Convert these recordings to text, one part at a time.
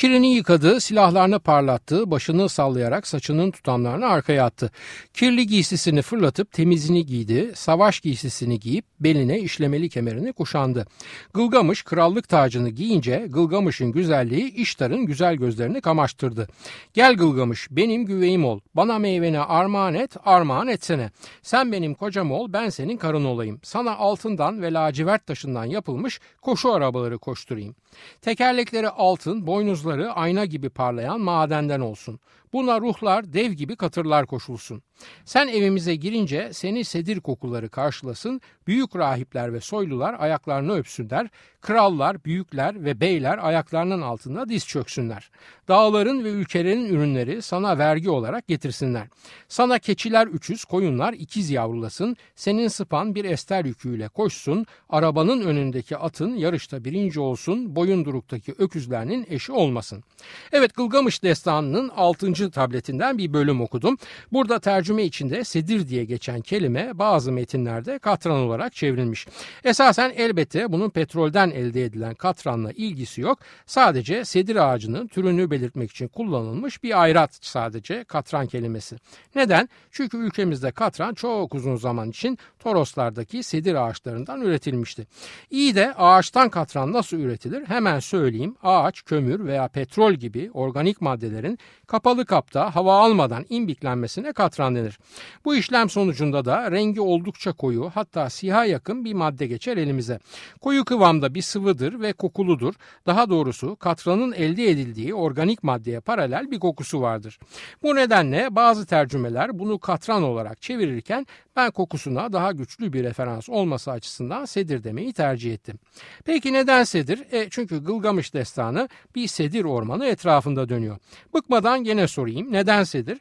Kirini yıkadı, silahlarını parlattı, başını sallayarak saçının tutamlarını arkaya attı. Kirli giysisini fırlatıp temizini giydi, savaş giysisini giyip beline işlemeli kemerini kuşandı. Gılgamış krallık tacını giyince Gılgamış'ın güzelliği İştar'ın güzel gözlerini kamaştırdı. Gel Gılgamış benim güveyim ol, bana meyveni armağan et, armağan etsene. Sen benim kocam ol, ben senin karın olayım. Sana altından ve lacivert taşından yapılmış koşu arabaları koşturayım. Tekerlekleri altın, boynuzları ayna gibi parlayan madenden olsun. Buna ruhlar dev gibi katırlar koşulsun. Sen evimize girince seni sedir kokuları karşılasın, büyük rahipler ve soylular ayaklarını öpsünler, krallar, büyükler ve beyler ayaklarının altında diz çöksünler. Dağların ve ülkelerin ürünleri sana vergi olarak getirsinler. Sana keçiler üçüz, koyunlar ikiz yavrulasın, senin sıpan bir ester yüküyle koşsun, arabanın önündeki atın yarışta birinci olsun, boyunduruktaki öküzlerinin eşi olmasın. Evet Gılgamış destanının 6. tabletinden bir bölüm okudum. Burada tercüme içinde sedir diye geçen kelime bazı metinlerde katran olarak çevrilmiş. Esasen elbette bunun petrolden elde edilen katranla ilgisi yok. Sadece sedir ağacının türünü belirtmek için kullanılmış bir ayrat sadece katran kelimesi. Neden? Çünkü ülkemizde katran çok uzun zaman için Toroslardaki sedir ağaçlarından üretilmişti. İyi de ağaçtan katran nasıl üretilir? Hemen söyleyeyim. Ağaç, kömür veya petrol gibi organik maddelerin kapalı kapta hava almadan imbiklenmesine katran denir. Bu işlem sonucunda da rengi oldukça koyu hatta siha yakın bir madde geçer elimize. Koyu kıvamda bir sıvıdır ve kokuludur. Daha doğrusu katranın elde edildiği organik maddeye paralel bir kokusu vardır. Bu nedenle bazı tercümeler bunu katran olarak çevirirken ben kokusuna daha güçlü bir referans olması açısından sedir demeyi tercih ettim. Peki neden sedir? E, çünkü Gılgamış destanı bir sedir ormanı etrafında dönüyor. Bıkmadan gene sorayım neden?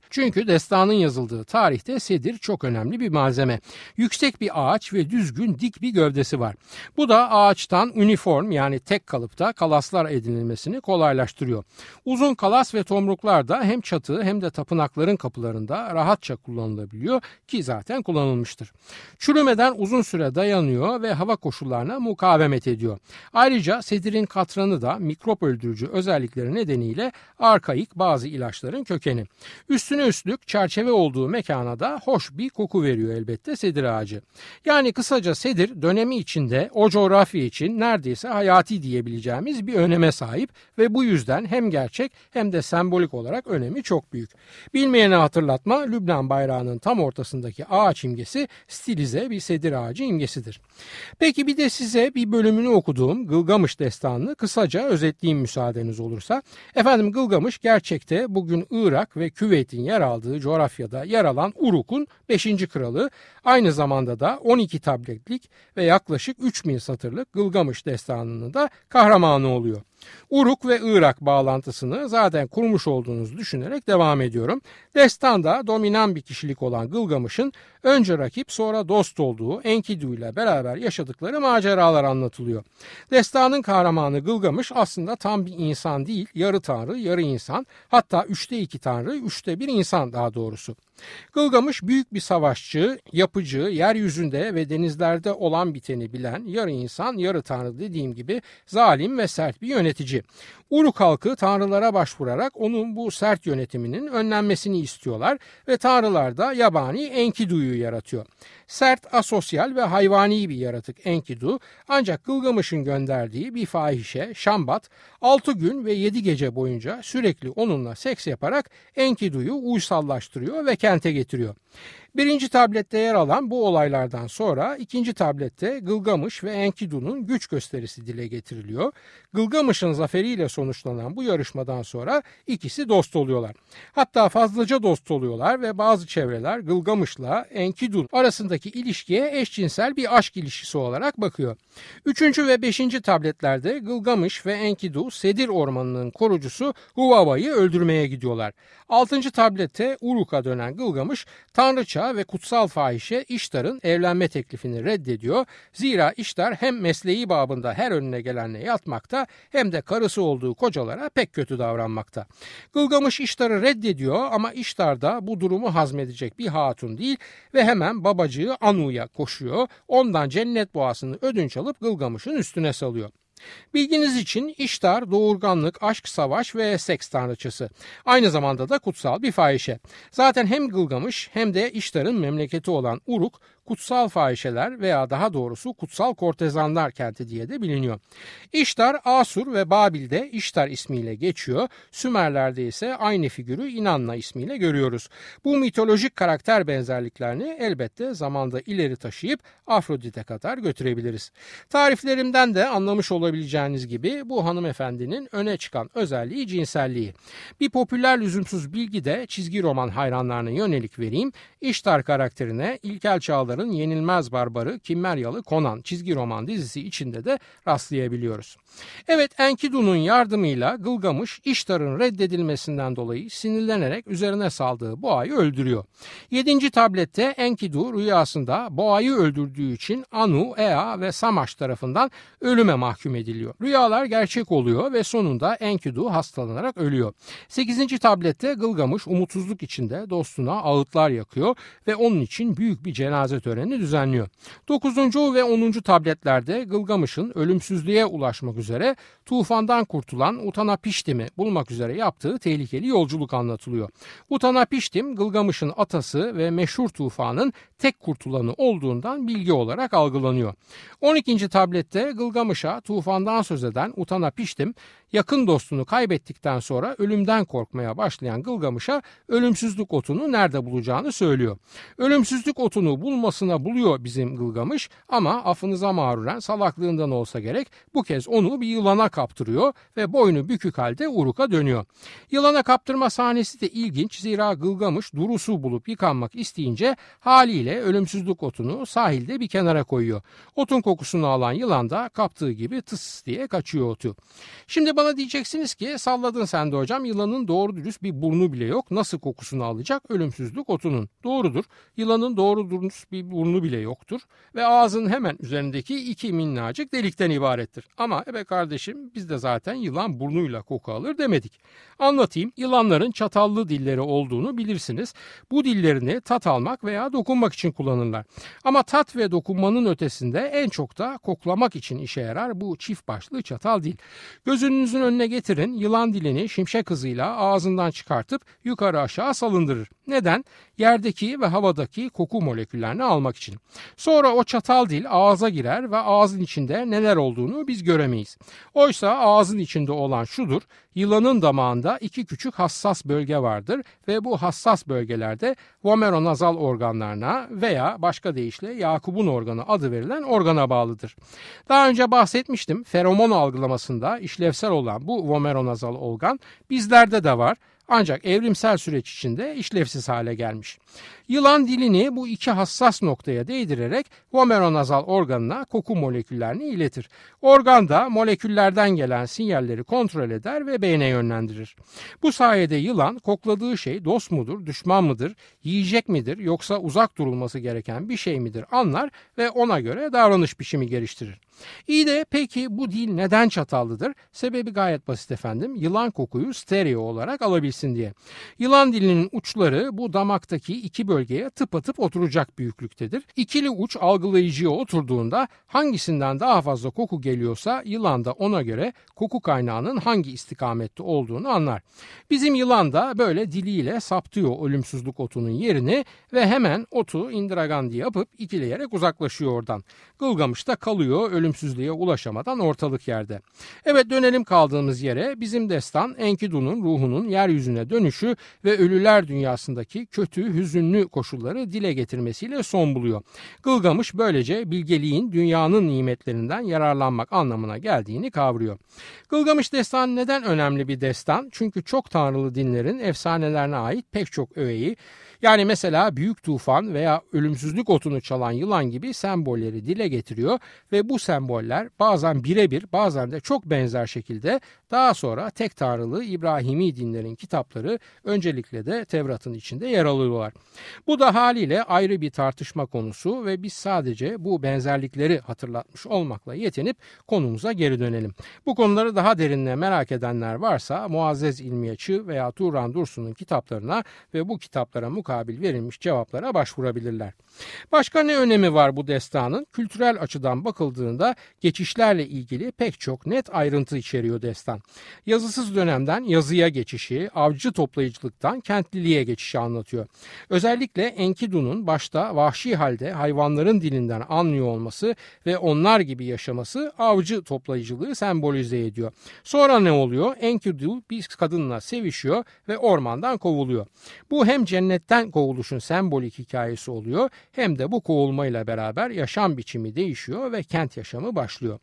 Çünkü destanın yazıldığı tarihte sedir çok önemli bir malzeme. Yüksek bir ağaç ve düzgün dik bir gövdesi var. Bu da ağaçtan üniform yani tek kalıpta kalaslar edinilmesini kolaylaştırıyor. Uzun kalas ve tomruklar da hem çatı hem de tapınakların kapılarında rahatça kullanılabiliyor ki zaten kullanılmıştır. Çürümeden uzun süre dayanıyor ve hava koşullarına mukavemet ediyor. Ayrıca sedirin katranı da mikrop öldürücü özellikleri nedeniyle arkaik bazı ilaçların kökeni. Üstüne üstlük çerçeve olduğu mekana da hoş bir koku veriyor elbette sedir ağacı. Yani kısaca sedir dönemi içinde o coğrafya için neredeyse hayati diyebileceğimiz bir öneme sahip ve bu yüzden hem gerçek hem de sembolik olarak önemi çok büyük. Bilmeyene hatırlatma Lübnan bayrağının tam ortasındaki ağaç imgesi stilize bir sedir ağacı imgesidir. Peki bir de size bir bölümünü okuduğum Gılgamış destanını kısaca özetleyeyim müsaadeniz olursa. Efendim Gılgamış gerçekte bugün Irak ve Küveyt'in yer aldığı coğrafyada yer alan Uruk'un 5. kralı aynı zamanda da 12 tabletlik ve yaklaşık 3000 satırlık Gılgamış destanının da kahramanı oluyor. Uruk ve Irak bağlantısını zaten kurmuş olduğunuzu düşünerek devam ediyorum. Destanda dominan bir kişilik olan Gılgamış'ın önce rakip sonra dost olduğu Enkidu ile beraber yaşadıkları maceralar anlatılıyor. Destanın kahramanı Gılgamış aslında tam bir insan değil, yarı tanrı, yarı insan, hatta üçte iki tanrı, üçte bir insan daha doğrusu. Gılgamış büyük bir savaşçı, yapıcı, yeryüzünde ve denizlerde olan biteni bilen, yarı insan, yarı tanrı dediğim gibi zalim ve sert bir yönetici. Uruk halkı tanrılara başvurarak onun bu sert yönetiminin önlenmesini istiyorlar ve tanrılar da yabani Enkidu'yu yaratıyor. Sert, asosyal ve hayvani bir yaratık Enkidu ancak Gılgamış'ın gönderdiği bir fahişe Şambat 6 gün ve 7 gece boyunca sürekli onunla seks yaparak Enkidu'yu uysallaştırıyor ve kente getiriyor. Birinci tablette yer alan bu olaylardan sonra ikinci tablette Gılgamış ve Enkidu'nun güç gösterisi dile getiriliyor. Gılgamış'ın zaferiyle sonuçlanan bu yarışmadan sonra ikisi dost oluyorlar. Hatta fazlaca dost oluyorlar ve bazı çevreler Gılgamış'la Enkidu arasındaki ilişkiye eşcinsel bir aşk ilişkisi olarak bakıyor. Üçüncü ve beşinci tabletlerde Gılgamış ve Enkidu Sedir Ormanı'nın korucusu Huvava'yı öldürmeye gidiyorlar. Altıncı tablette Uruk'a dönen Gılgamış tanrıça Padişah ve kutsal fahişe İştar'ın evlenme teklifini reddediyor. Zira İştar hem mesleği babında her önüne gelenle yatmakta hem de karısı olduğu kocalara pek kötü davranmakta. Gılgamış İştar'ı reddediyor ama İştar da bu durumu hazmedecek bir hatun değil ve hemen babacığı Anu'ya koşuyor. Ondan cennet boğasını ödünç alıp Gılgamış'ın üstüne salıyor. Bilginiz için İştar doğurganlık, aşk, savaş ve seks tanrıçısı. Aynı zamanda da kutsal bir fahişe. Zaten hem Gılgamış hem de İştar'ın memleketi olan Uruk kutsal fahişeler veya daha doğrusu kutsal kortezanlar kenti diye de biliniyor. İştar Asur ve Babil'de İştar ismiyle geçiyor. Sümerlerde ise aynı figürü İnanna ismiyle görüyoruz. Bu mitolojik karakter benzerliklerini elbette zamanda ileri taşıyıp Afrodit'e kadar götürebiliriz. Tariflerimden de anlamış olabileceğiniz gibi bu hanımefendinin öne çıkan özelliği cinselliği. Bir popüler lüzumsuz bilgi de çizgi roman hayranlarına yönelik vereyim. İştar karakterine ilkel çağların Barbar'ın Yenilmez Barbarı Kimmeryalı Conan çizgi roman dizisi içinde de rastlayabiliyoruz. Evet Enkidu'nun yardımıyla Gılgamış İştar'ın reddedilmesinden dolayı sinirlenerek üzerine saldığı boğayı öldürüyor. Yedinci tablette Enkidu rüyasında boğayı öldürdüğü için Anu, Ea ve Samaş tarafından ölüme mahkum ediliyor. Rüyalar gerçek oluyor ve sonunda Enkidu hastalanarak ölüyor. Sekizinci tablette Gılgamış umutsuzluk içinde dostuna ağıtlar yakıyor ve onun için büyük bir cenaze töreni düzenliyor. 9. ve 10. tabletlerde Gılgamış'ın ölümsüzlüğe ulaşmak üzere tufandan kurtulan Utanapiştim'i bulmak üzere yaptığı tehlikeli yolculuk anlatılıyor. Utanapiştim Gılgamış'ın atası ve meşhur tufanın tek kurtulanı olduğundan bilgi olarak algılanıyor. 12. tablette Gılgamış'a tufandan söz eden Utanapiştim yakın dostunu kaybettikten sonra ölümden korkmaya başlayan Gılgamış'a ölümsüzlük otunu nerede bulacağını söylüyor. Ölümsüzlük otunu bulmasına buluyor bizim Gılgamış ama affınıza mağruren salaklığından olsa gerek bu kez onu bir yılana kaptırıyor ve boynu bükük halde Uruk'a dönüyor. Yılana kaptırma sahnesi de ilginç zira Gılgamış duru su bulup yıkanmak isteyince haliyle ölümsüzlük otunu sahilde bir kenara koyuyor. Otun kokusunu alan yılan da kaptığı gibi tıs diye kaçıyor otu. Şimdi bana diyeceksiniz ki salladın sen de hocam yılanın doğru dürüst bir burnu bile yok. Nasıl kokusunu alacak ölümsüzlük otunun? Doğrudur. Yılanın doğru dürüst bir burnu bile yoktur. Ve ağzın hemen üzerindeki iki minnacık delikten ibarettir. Ama ebe kardeşim biz de zaten yılan burnuyla koku alır demedik. Anlatayım yılanların çatallı dilleri olduğunu bilirsiniz. Bu dillerini tat almak veya dokunmak için kullanırlar. Ama tat ve dokunmanın ötesinde en çok da koklamak için işe yarar bu çift başlı çatal dil. Gözünüz Gözünüzün önüne getirin yılan dilini şimşek hızıyla ağzından çıkartıp yukarı aşağı salındırır. Neden? Yerdeki ve havadaki koku moleküllerini almak için. Sonra o çatal dil ağza girer ve ağzın içinde neler olduğunu biz göremeyiz. Oysa ağzın içinde olan şudur. Yılanın damağında iki küçük hassas bölge vardır ve bu hassas bölgelerde vomeronazal organlarına veya başka deyişle Yakup'un organı adı verilen organa bağlıdır. Daha önce bahsetmiştim feromon algılamasında işlevsel olan bu vomeronazal organ bizlerde de var ancak evrimsel süreç içinde işlevsiz hale gelmiş. Yılan dilini bu iki hassas noktaya değdirerek vomeronazal organına koku moleküllerini iletir. Organ da moleküllerden gelen sinyalleri kontrol eder ve beyne yönlendirir. Bu sayede yılan kokladığı şey dost mudur, düşman mıdır, yiyecek midir yoksa uzak durulması gereken bir şey midir anlar ve ona göre davranış biçimi geliştirir. İyi de peki bu dil neden çatallıdır? Sebebi gayet basit efendim. Yılan kokuyu stereo olarak alabilsin diye. Yılan dilinin uçları bu damaktaki iki bölgeye tıpatıp oturacak büyüklüktedir. İkili uç algılayıcıya oturduğunda hangisinden daha fazla koku geliyorsa yılan da ona göre koku kaynağının hangi istikamette olduğunu anlar. Bizim yılan da böyle diliyle saptıyor ölümsüzlük otunun yerini ve hemen otu indiragandi yapıp ikileyerek uzaklaşıyor oradan. Gılgamış da kalıyor ölüm ölümsüzlüğe ulaşamadan ortalık yerde. Evet dönelim kaldığımız yere bizim destan Enkidu'nun ruhunun yeryüzüne dönüşü ve ölüler dünyasındaki kötü, hüzünlü koşulları dile getirmesiyle son buluyor. Gılgamış böylece bilgeliğin dünyanın nimetlerinden yararlanmak anlamına geldiğini kavruyor. Gılgamış destan neden önemli bir destan? Çünkü çok tanrılı dinlerin efsanelerine ait pek çok öğeyi yani mesela büyük tufan veya ölümsüzlük otunu çalan yılan gibi sembolleri dile getiriyor ve bu semboller bazen birebir bazen de çok benzer şekilde daha sonra tek tanrılı İbrahimi dinlerin kitapları öncelikle de Tevrat'ın içinde yer alıyorlar. Bu da haliyle ayrı bir tartışma konusu ve biz sadece bu benzerlikleri hatırlatmış olmakla yetinip konumuza geri dönelim. Bu konuları daha derinle merak edenler varsa Muazzez İlmiyaçı veya Turan Dursun'un kitaplarına ve bu kitaplara mukabil verilmiş cevaplara başvurabilirler. Başka ne önemi var bu destanın? Kültürel açıdan bakıldığında geçişlerle ilgili pek çok net ayrıntı içeriyor destan. Yazısız dönemden yazıya geçişi, avcı toplayıcılıktan kentliliğe geçişi anlatıyor. Özellikle Enkidu'nun başta vahşi halde hayvanların dilinden anlıyor olması ve onlar gibi yaşaması avcı toplayıcılığı sembolize ediyor. Sonra ne oluyor? Enkidu bir kadınla sevişiyor ve ormandan kovuluyor. Bu hem cennetten kovuluşun sembolik hikayesi oluyor hem de bu kovulmayla beraber yaşam biçimi değişiyor ve kent yaşamı başlıyor.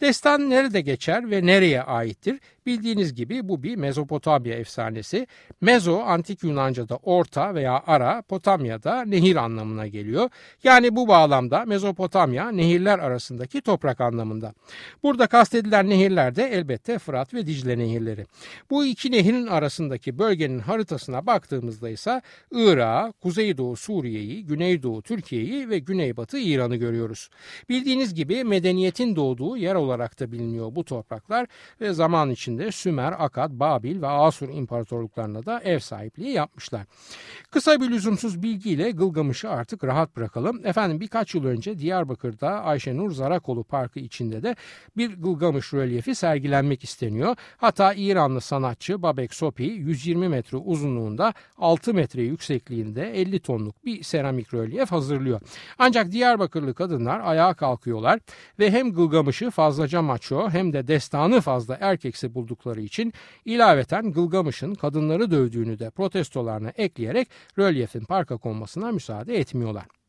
Destan nerede geçer ve nereye aittir? Bildiğiniz gibi bu bir Mezopotamya efsanesi. Mezo antik Yunanca'da orta veya ara, Potamya'da nehir anlamına geliyor. Yani bu bağlamda Mezopotamya nehirler arasındaki toprak anlamında. Burada kastedilen nehirler de elbette Fırat ve Dicle nehirleri. Bu iki nehirin arasındaki bölgenin haritasına baktığımızda ise Irak'ı, Kuzeydoğu Suriye'yi, Güneydoğu Türkiye'yi ve Güneybatı İran'ı görüyoruz. Bildiğiniz gibi medeniyetin doğduğu yer olarak da biliniyor bu topraklar ve zaman içinde Sümer, Akad, Babil ve Asur imparatorluklarına da ev sahipliği yapmışlar. Kısa bir lüzumsuz bilgiyle Gılgamış'ı artık rahat bırakalım. Efendim birkaç yıl önce Diyarbakır'da Ayşenur Zarakolu Parkı içinde de bir Gılgamış rölyefi sergilenmek isteniyor. Hatta İranlı sanatçı Babek Sopi 120 metre uzunluğunda 6 metre yüksekliğinde 50 tonluk bir seramik rölyef hazırlıyor. Ancak Diyarbakırlı kadınlar ayağa kalkıyorlar ve hem Gılgamış'ı fazlaca maço hem de destanı fazla erkeksi buldukları için ilaveten Gılgamış'ın kadınları dövdüğünü de protestolarına ekleyerek rölyefin parka konmasına müsaade etmiyorlar.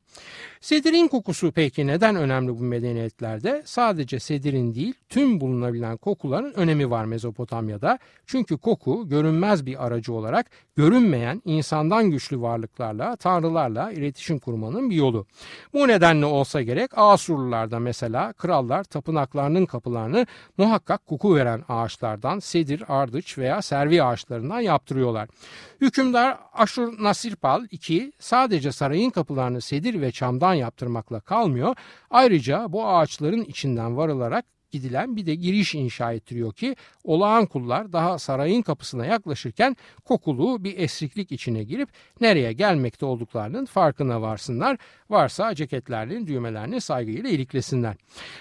Sedirin kokusu peki neden önemli bu medeniyetlerde? Sadece sedirin değil tüm bulunabilen kokuların önemi var Mezopotamya'da. Çünkü koku görünmez bir aracı olarak görünmeyen insandan güçlü varlıklarla, tanrılarla iletişim kurmanın bir yolu. Bu nedenle olsa gerek Asurlularda mesela krallar tapınaklarının kapılarını muhakkak koku veren ağaçlardan sedir, ardıç veya servi ağaçlarından yaptırıyorlar. Hükümdar Aşur Nasirpal II sadece sarayın kapılarını sedir ve çamdan yaptırmakla kalmıyor. Ayrıca bu ağaçların içinden varılarak gidilen bir de giriş inşa ettiriyor ki olağan kullar daha sarayın kapısına yaklaşırken kokulu bir esriklik içine girip nereye gelmekte olduklarının farkına varsınlar. Varsa ceketlerinin düğmelerini saygıyla iliklesinler.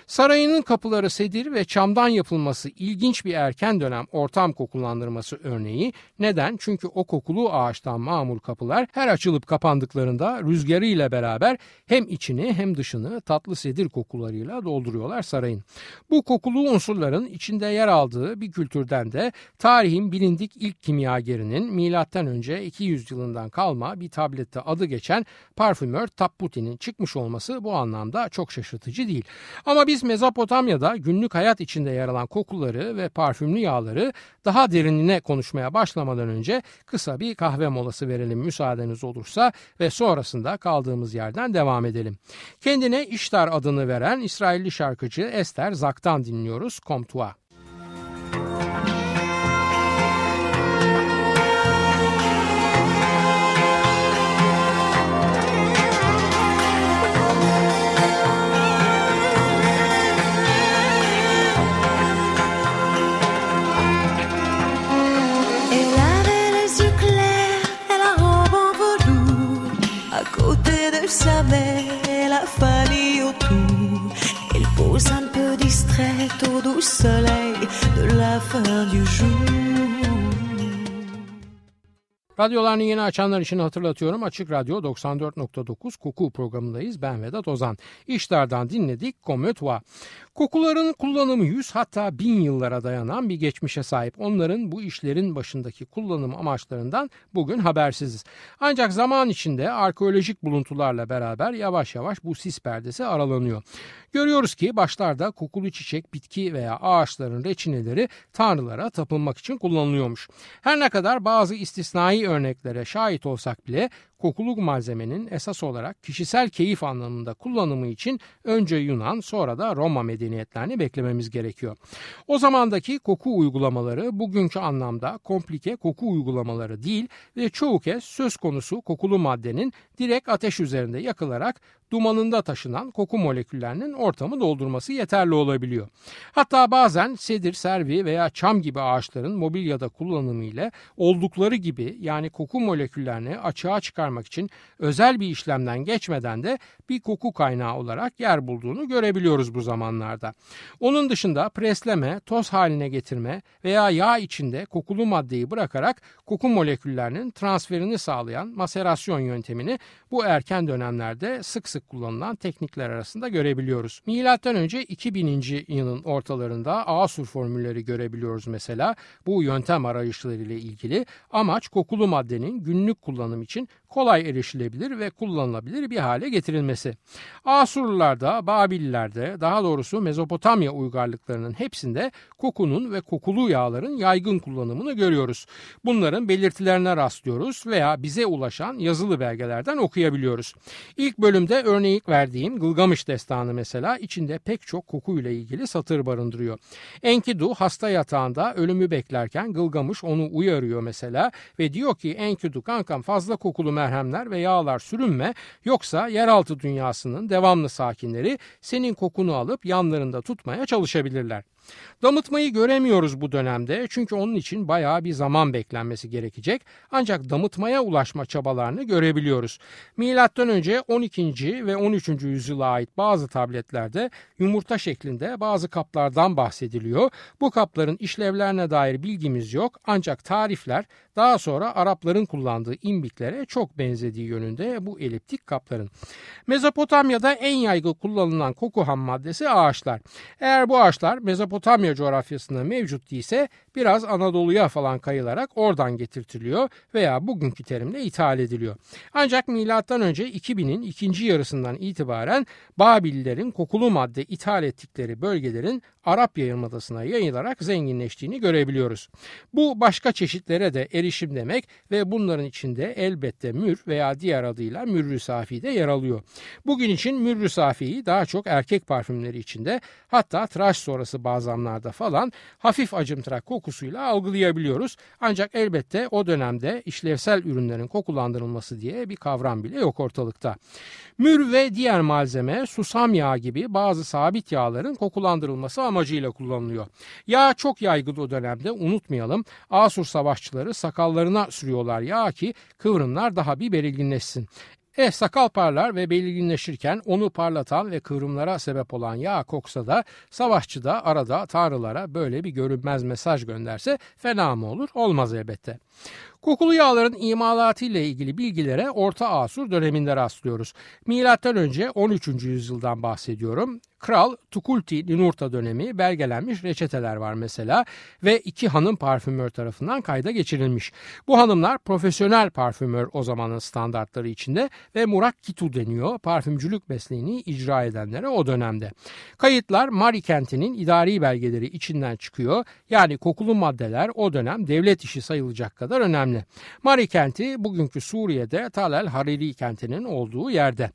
Sarayının kapıları sedir ve çamdan yapılması ilginç bir erken dönem ortam kokulandırması örneği. Neden? Çünkü o kokulu ağaçtan mamul kapılar her açılıp kapandıklarında rüzgarıyla beraber hem içini hem dışını tatlı sedir kokularıyla dolduruyorlar sarayın. Bu kokulu unsurların içinde yer aldığı bir kültürden de tarihin bilindik ilk kimyagerinin M.Ö. 200 yılından kalma bir tablette adı geçen parfümör Tapputi'nin çıkmış olması bu anlamda çok şaşırtıcı değil. Ama biz Mezopotamya'da günlük hayat içinde yer alan kokuları ve parfümlü yağları daha derinine konuşmaya başlamadan önce kısa bir kahve molası verelim müsaadeniz olursa ve sonrasında kaldığımız yerden devam edelim. Kendine İştar adını veren İsrailli şarkıcı Esther Zak'tan dinliyoruz Comtois. sa mère, la famille autour. Elle pose un distraite au doux soleil de la fin du jour. Radyolarını yeni açanlar için hatırlatıyorum. Açık Radyo 94.9 Koku programındayız. Ben Vedat Ozan. İşlerden dinledik Kometva. Kokuların kullanımı 100 hatta 1000 yıllara dayanan bir geçmişe sahip. Onların bu işlerin başındaki kullanım amaçlarından bugün habersiziz. Ancak zaman içinde arkeolojik buluntularla beraber yavaş yavaş bu sis perdesi aralanıyor. Görüyoruz ki başlarda kokulu çiçek, bitki veya ağaçların reçineleri tanrılara tapınmak için kullanılıyormuş. Her ne kadar bazı istisnai örneklere şahit olsak bile kokuluk malzemenin esas olarak kişisel keyif anlamında kullanımı için önce Yunan sonra da Roma medeniyetlerini beklememiz gerekiyor. O zamandaki koku uygulamaları bugünkü anlamda komplike koku uygulamaları değil ve çoğu kez söz konusu kokulu maddenin direkt ateş üzerinde yakılarak dumanında taşınan koku moleküllerinin ortamı doldurması yeterli olabiliyor. Hatta bazen sedir, servi veya çam gibi ağaçların mobilyada kullanımı ile oldukları gibi yani koku moleküllerini açığa çıkarmak için özel bir işlemden geçmeden de bir koku kaynağı olarak yer bulduğunu görebiliyoruz bu zamanlarda. Onun dışında presleme, toz haline getirme veya yağ içinde kokulu maddeyi bırakarak koku moleküllerinin transferini sağlayan maserasyon yöntemini bu erken dönemlerde sık sık kullanılan teknikler arasında görebiliyoruz. Milattan önce 2000. yılın ortalarında Asur formülleri görebiliyoruz mesela. Bu yöntem arayışları ile ilgili amaç kokulu maddenin günlük kullanım için kolay erişilebilir ve kullanılabilir bir hale getirilmesi. Asurlularda, Babillerde, daha doğrusu Mezopotamya uygarlıklarının hepsinde kokunun ve kokulu yağların yaygın kullanımını görüyoruz. Bunların belirtilerine rastlıyoruz veya bize ulaşan yazılı belgelerden okuyabiliyoruz. İlk bölümde örneğin verdiğim Gılgamış destanı mesela içinde pek çok kokuyla ilgili satır barındırıyor. Enkidu hasta yatağında ölümü beklerken Gılgamış onu uyarıyor mesela ve diyor ki Enkidu kankam fazla kokulu merhemler ve yağlar sürünme yoksa yeraltı dünyasının devamlı sakinleri senin kokunu alıp yanlarında tutmaya çalışabilirler. Damıtmayı göremiyoruz bu dönemde çünkü onun için bayağı bir zaman beklenmesi gerekecek. Ancak damıtmaya ulaşma çabalarını görebiliyoruz. Milattan önce 12. ve 13. yüzyıla ait bazı tabletlerde yumurta şeklinde bazı kaplardan bahsediliyor. Bu kapların işlevlerine dair bilgimiz yok ancak tarifler daha sonra Arapların kullandığı imbiklere çok benzediği yönünde bu eliptik kapların. Mezopotamya'da en yaygın kullanılan koku ham maddesi ağaçlar. Eğer bu ağaçlar Mezopotamya coğrafyasında mevcut değilse biraz Anadolu'ya falan kayılarak oradan getirtiliyor veya bugünkü terimle ithal ediliyor. Ancak önce 2000'in ikinci yarısından itibaren Babillerin kokulu madde ithal ettikleri bölgelerin Arap Yarımadası'na yayılarak zenginleştiğini görebiliyoruz. Bu başka çeşitlere de erişim demek ve bunların içinde elbette mür veya diğer adıyla mürrü safi de yer alıyor. Bugün için mürrü safiyi daha çok erkek parfümleri içinde hatta tıraş sonrası bazamlarda falan hafif acımtırak kokusuyla algılayabiliyoruz. Ancak elbette o dönemde işlevsel ürünlerin kokulandırılması diye bir kavram bile yok ortalıkta. Mür ve diğer malzeme susam yağı gibi bazı sabit yağların kokulandırılması amacıyla kullanılıyor. Yağ çok yaygın o dönemde unutmayalım. Asur savaşçıları sakallarına sürüyorlar yağ ki kıvrımlar daha bir belirginleşsin. E sakal parlar ve belirginleşirken onu parlatan ve kıvrımlara sebep olan yağ koksa da savaşçı da arada tanrılara böyle bir görünmez mesaj gönderse fena mı olur? Olmaz elbette. Kokulu yağların imalatı ile ilgili bilgilere Orta Asur döneminde rastlıyoruz. Milattan önce 13. yüzyıldan bahsediyorum. Kral Tukulti Ninurta dönemi belgelenmiş reçeteler var mesela ve iki hanım parfümör tarafından kayda geçirilmiş. Bu hanımlar profesyonel parfümör o zamanın standartları içinde ve murakkitu deniyor parfümcülük mesleğini icra edenlere o dönemde. Kayıtlar Mari kentinin idari belgeleri içinden çıkıyor. Yani kokulu maddeler o dönem devlet işi sayılacak kadar önemli. Mari kenti bugünkü Suriye'de Talel Hariri kentinin olduğu yerde.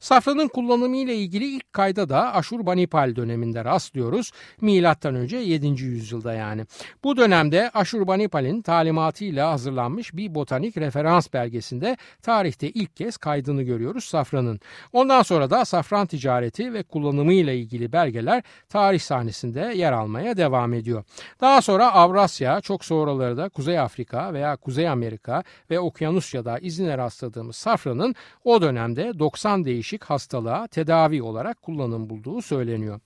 Safranın kullanımı ile ilgili ilk kayda da Aşurbanipal döneminde rastlıyoruz. Milattan önce 7. yüzyılda yani. Bu dönemde Aşurbanipal'in talimatıyla hazırlanmış bir botanik referans belgesinde tarihte ilk kez kaydını görüyoruz safranın. Ondan sonra da safran ticareti ve kullanımı ile ilgili belgeler tarih sahnesinde yer almaya devam ediyor. Daha sonra Avrasya, çok sonraları da Kuzey Afrika veya Kuzey Amerika ve Okyanusya'da izine rastladığımız safranın o dönemde 90 değişik hastalığa tedavi olarak kullanım bulduğu söyleniyor.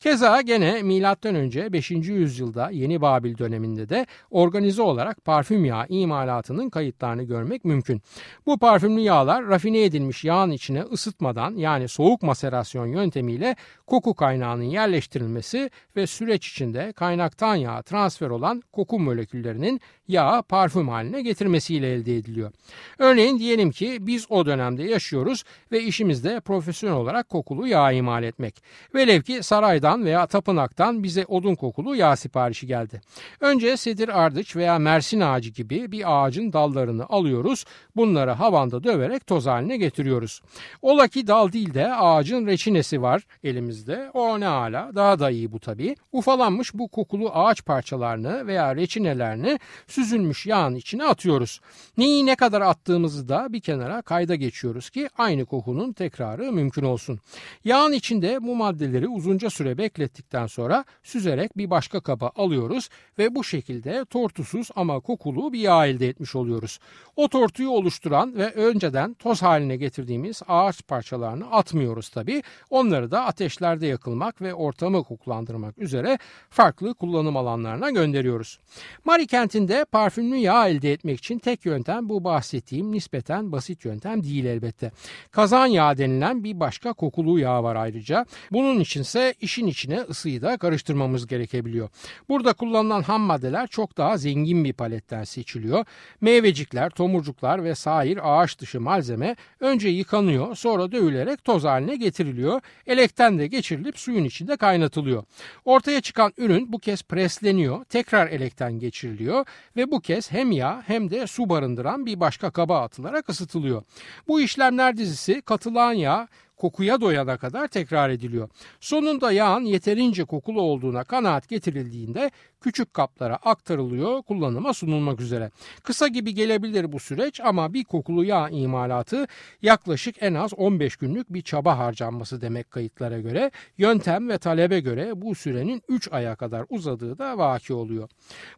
Keza gene M.Ö. 5. yüzyılda Yeni Babil döneminde de organize olarak parfüm yağı imalatının kayıtlarını görmek mümkün. Bu parfümlü yağlar rafine edilmiş yağın içine ısıtmadan yani soğuk maserasyon yöntemiyle koku kaynağının yerleştirilmesi ve süreç içinde kaynaktan yağa transfer olan koku moleküllerinin yağı parfüm haline getirmesiyle elde ediliyor. Örneğin diyelim ki biz o dönemde yaşıyoruz ve işimizde profesyonel olarak kokulu yağ imal etmek. Velev ki saraydan veya tapınaktan bize odun kokulu yağ siparişi geldi. Önce sedir ardıç veya mersin ağacı gibi bir ağacın dallarını alıyoruz. Bunları havanda döverek toz haline getiriyoruz. Ola ki dal değil de ağacın reçinesi var elimizde. O ne hala daha da iyi bu tabii. Ufalanmış bu kokulu ağaç parçalarını veya reçinelerini süzülmüş yağın içine atıyoruz. Neyi ne kadar attığımızı da bir kenara kayda geçiyoruz ki aynı kokunun tekrarı mümkün olsun. Yağın içinde bu maddeleri uzunca süre beklettikten sonra süzerek bir başka kaba alıyoruz ve bu şekilde tortusuz ama kokulu bir yağ elde etmiş oluyoruz. O tortuyu oluşturan ve önceden toz haline getirdiğimiz ağaç parçalarını atmıyoruz tabi. Onları da ateşlerde yakılmak ve ortamı kokulandırmak üzere farklı kullanım alanlarına gönderiyoruz. Mari kentinde parfümlü yağ elde etmek için tek yöntem bu bahsettiğim nispeten basit yöntem değil elbette. Kazan yağı denilen bir başka kokulu yağ var ayrıca. Bunun içinse işin içine ısıyı da karıştırmamız gerekebiliyor. Burada kullanılan ham maddeler çok daha zengin bir paletten seçiliyor. Meyvecikler, tomurcuklar ve sair ağaç dışı malzeme önce yıkanıyor sonra dövülerek toz haline getiriliyor. Elekten de geçirilip suyun içinde kaynatılıyor. Ortaya çıkan ürün bu kez presleniyor, tekrar elekten geçiriliyor ve bu kez hem yağ hem de su barındıran bir başka kaba atılarak ısıtılıyor. Bu işlemler dizisi katılan yağ kokuya doyana kadar tekrar ediliyor. Sonunda yağın yeterince kokulu olduğuna kanaat getirildiğinde küçük kaplara aktarılıyor kullanıma sunulmak üzere. Kısa gibi gelebilir bu süreç ama bir kokulu yağ imalatı yaklaşık en az 15 günlük bir çaba harcanması demek kayıtlara göre. Yöntem ve talebe göre bu sürenin 3 aya kadar uzadığı da vaki oluyor.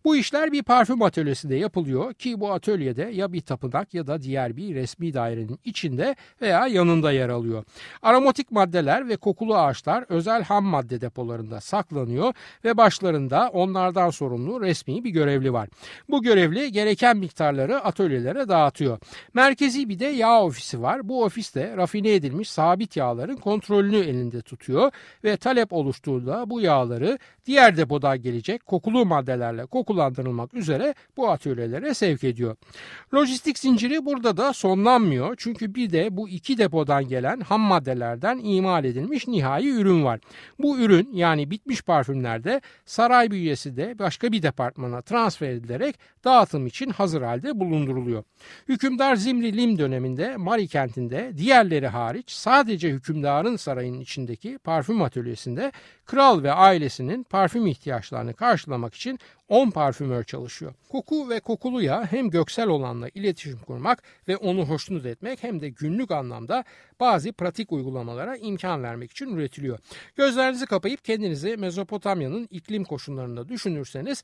Bu işler bir parfüm atölyesinde yapılıyor ki bu atölyede ya bir tapınak ya da diğer bir resmi dairenin içinde veya yanında yer alıyor. Aromatik maddeler ve kokulu ağaçlar özel ham madde depolarında saklanıyor ve başlarında onlardan sorumlu resmi bir görevli var. Bu görevli gereken miktarları atölyelere dağıtıyor. Merkezi bir de yağ ofisi var. Bu ofiste rafine edilmiş sabit yağların kontrolünü elinde tutuyor ve talep oluştuğunda bu yağları diğer depodan gelecek kokulu maddelerle kokulandırılmak üzere bu atölyelere sevk ediyor. Lojistik zinciri burada da sonlanmıyor çünkü bir de bu iki depodan gelen ham maddelerden imal edilmiş nihai ürün var. Bu ürün yani bitmiş parfümlerde saray bünyesi de başka bir departmana transfer edilerek dağıtım için hazır halde bulunduruluyor. Hükümdar Zimri Lim döneminde Mari kentinde diğerleri hariç sadece hükümdarın sarayının içindeki parfüm atölyesinde kral ve ailesinin parfüm ihtiyaçlarını karşılamak için 10 parfümör çalışıyor. Koku ve kokulu yağ hem göksel olanla iletişim kurmak ve onu hoşnut etmek hem de günlük anlamda bazı pratik uygulamalara imkan vermek için üretiliyor. Gözlerinizi kapayıp kendinizi Mezopotamya'nın iklim koşullarında düşünürseniz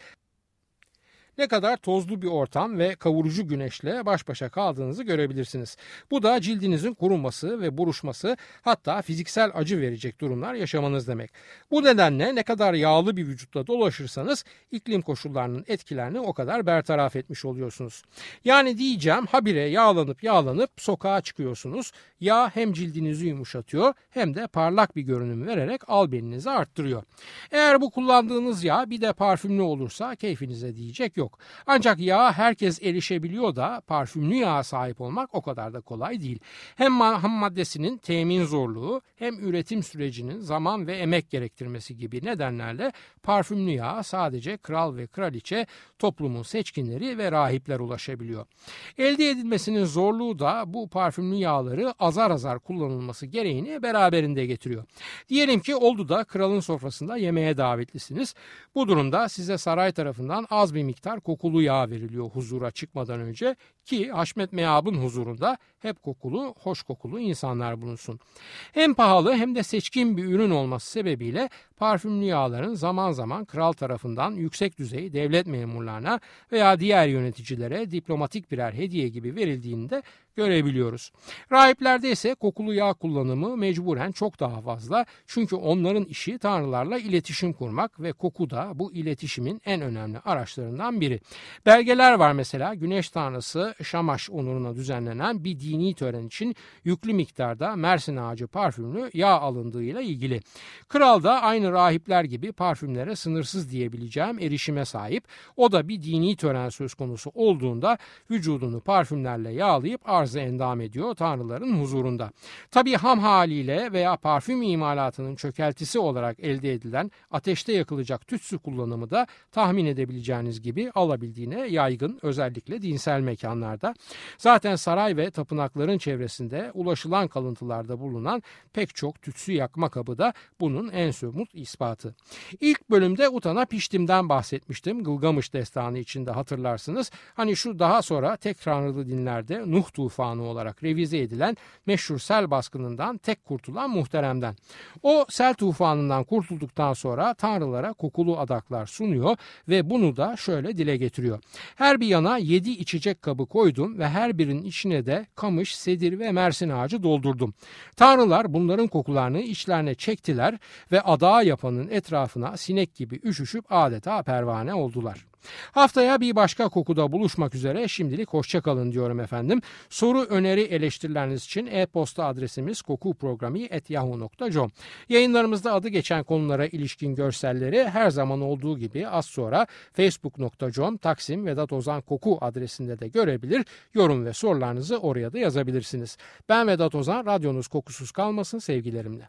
ne kadar tozlu bir ortam ve kavurucu güneşle baş başa kaldığınızı görebilirsiniz. Bu da cildinizin kuruması ve buruşması hatta fiziksel acı verecek durumlar yaşamanız demek. Bu nedenle ne kadar yağlı bir vücutla dolaşırsanız iklim koşullarının etkilerini o kadar bertaraf etmiş oluyorsunuz. Yani diyeceğim habire yağlanıp yağlanıp sokağa çıkıyorsunuz. Yağ hem cildinizi yumuşatıyor hem de parlak bir görünüm vererek albeninizi arttırıyor. Eğer bu kullandığınız yağ bir de parfümlü olursa keyfinize diyecek yok yok. Ancak yağ herkes erişebiliyor da parfümlü yağa sahip olmak o kadar da kolay değil. Hem ham maddesinin temin zorluğu hem üretim sürecinin zaman ve emek gerektirmesi gibi nedenlerle parfümlü yağa sadece kral ve kraliçe, toplumun seçkinleri ve rahipler ulaşabiliyor. Elde edilmesinin zorluğu da bu parfümlü yağları azar azar kullanılması gereğini beraberinde getiriyor. Diyelim ki oldu da kralın sofrasında yemeğe davetlisiniz. Bu durumda size saray tarafından az bir miktar kokulu yağ veriliyor huzura çıkmadan önce ki Haşmet Meab'ın huzurunda hep kokulu, hoş kokulu insanlar bulunsun. Hem pahalı hem de seçkin bir ürün olması sebebiyle parfümlü yağların zaman zaman kral tarafından yüksek düzey devlet memurlarına veya diğer yöneticilere diplomatik birer hediye gibi verildiğini de görebiliyoruz. Rahiplerde ise kokulu yağ kullanımı mecburen çok daha fazla çünkü onların işi tanrılarla iletişim kurmak ve koku da bu iletişimin en önemli araçlarından biri. Belgeler var mesela güneş tanrısı Şamaş onuruna düzenlenen bir dini tören için yüklü miktarda Mersin ağacı parfümlü yağ alındığıyla ilgili. Kral da aynı rahipler gibi parfümlere sınırsız diyebileceğim erişime sahip. O da bir dini tören söz konusu olduğunda vücudunu parfümlerle yağlayıp arz arzı endam ediyor tanrıların huzurunda. Tabi ham haliyle veya parfüm imalatının çökeltisi olarak elde edilen ateşte yakılacak tütsü kullanımı da tahmin edebileceğiniz gibi alabildiğine yaygın özellikle dinsel mekanlarda. Zaten saray ve tapınakların çevresinde ulaşılan kalıntılarda bulunan pek çok tütsü yakma kabı da bunun en somut ispatı. İlk bölümde Utana Piştim'den bahsetmiştim. Gılgamış destanı içinde hatırlarsınız. Hani şu daha sonra tek tanrılı dinlerde Nuh tufanı olarak revize edilen meşhur sel baskınından tek kurtulan muhteremden. O sel tufanından kurtulduktan sonra tanrılara kokulu adaklar sunuyor ve bunu da şöyle dile getiriyor. Her bir yana yedi içecek kabı koydum ve her birinin içine de kamış, sedir ve mersin ağacı doldurdum. Tanrılar bunların kokularını içlerine çektiler ve adağa yapanın etrafına sinek gibi üşüşüp adeta pervane oldular. Haftaya bir başka kokuda buluşmak üzere şimdilik hoşçakalın diyorum efendim. Soru, öneri, eleştirileriniz için e-posta adresimiz kokuprogrami.yahoo.com Yayınlarımızda adı geçen konulara ilişkin görselleri her zaman olduğu gibi az sonra facebook.com Taksim Vedat Ozan Koku adresinde de görebilir. Yorum ve sorularınızı oraya da yazabilirsiniz. Ben Vedat Ozan, radyonuz kokusuz kalmasın sevgilerimle.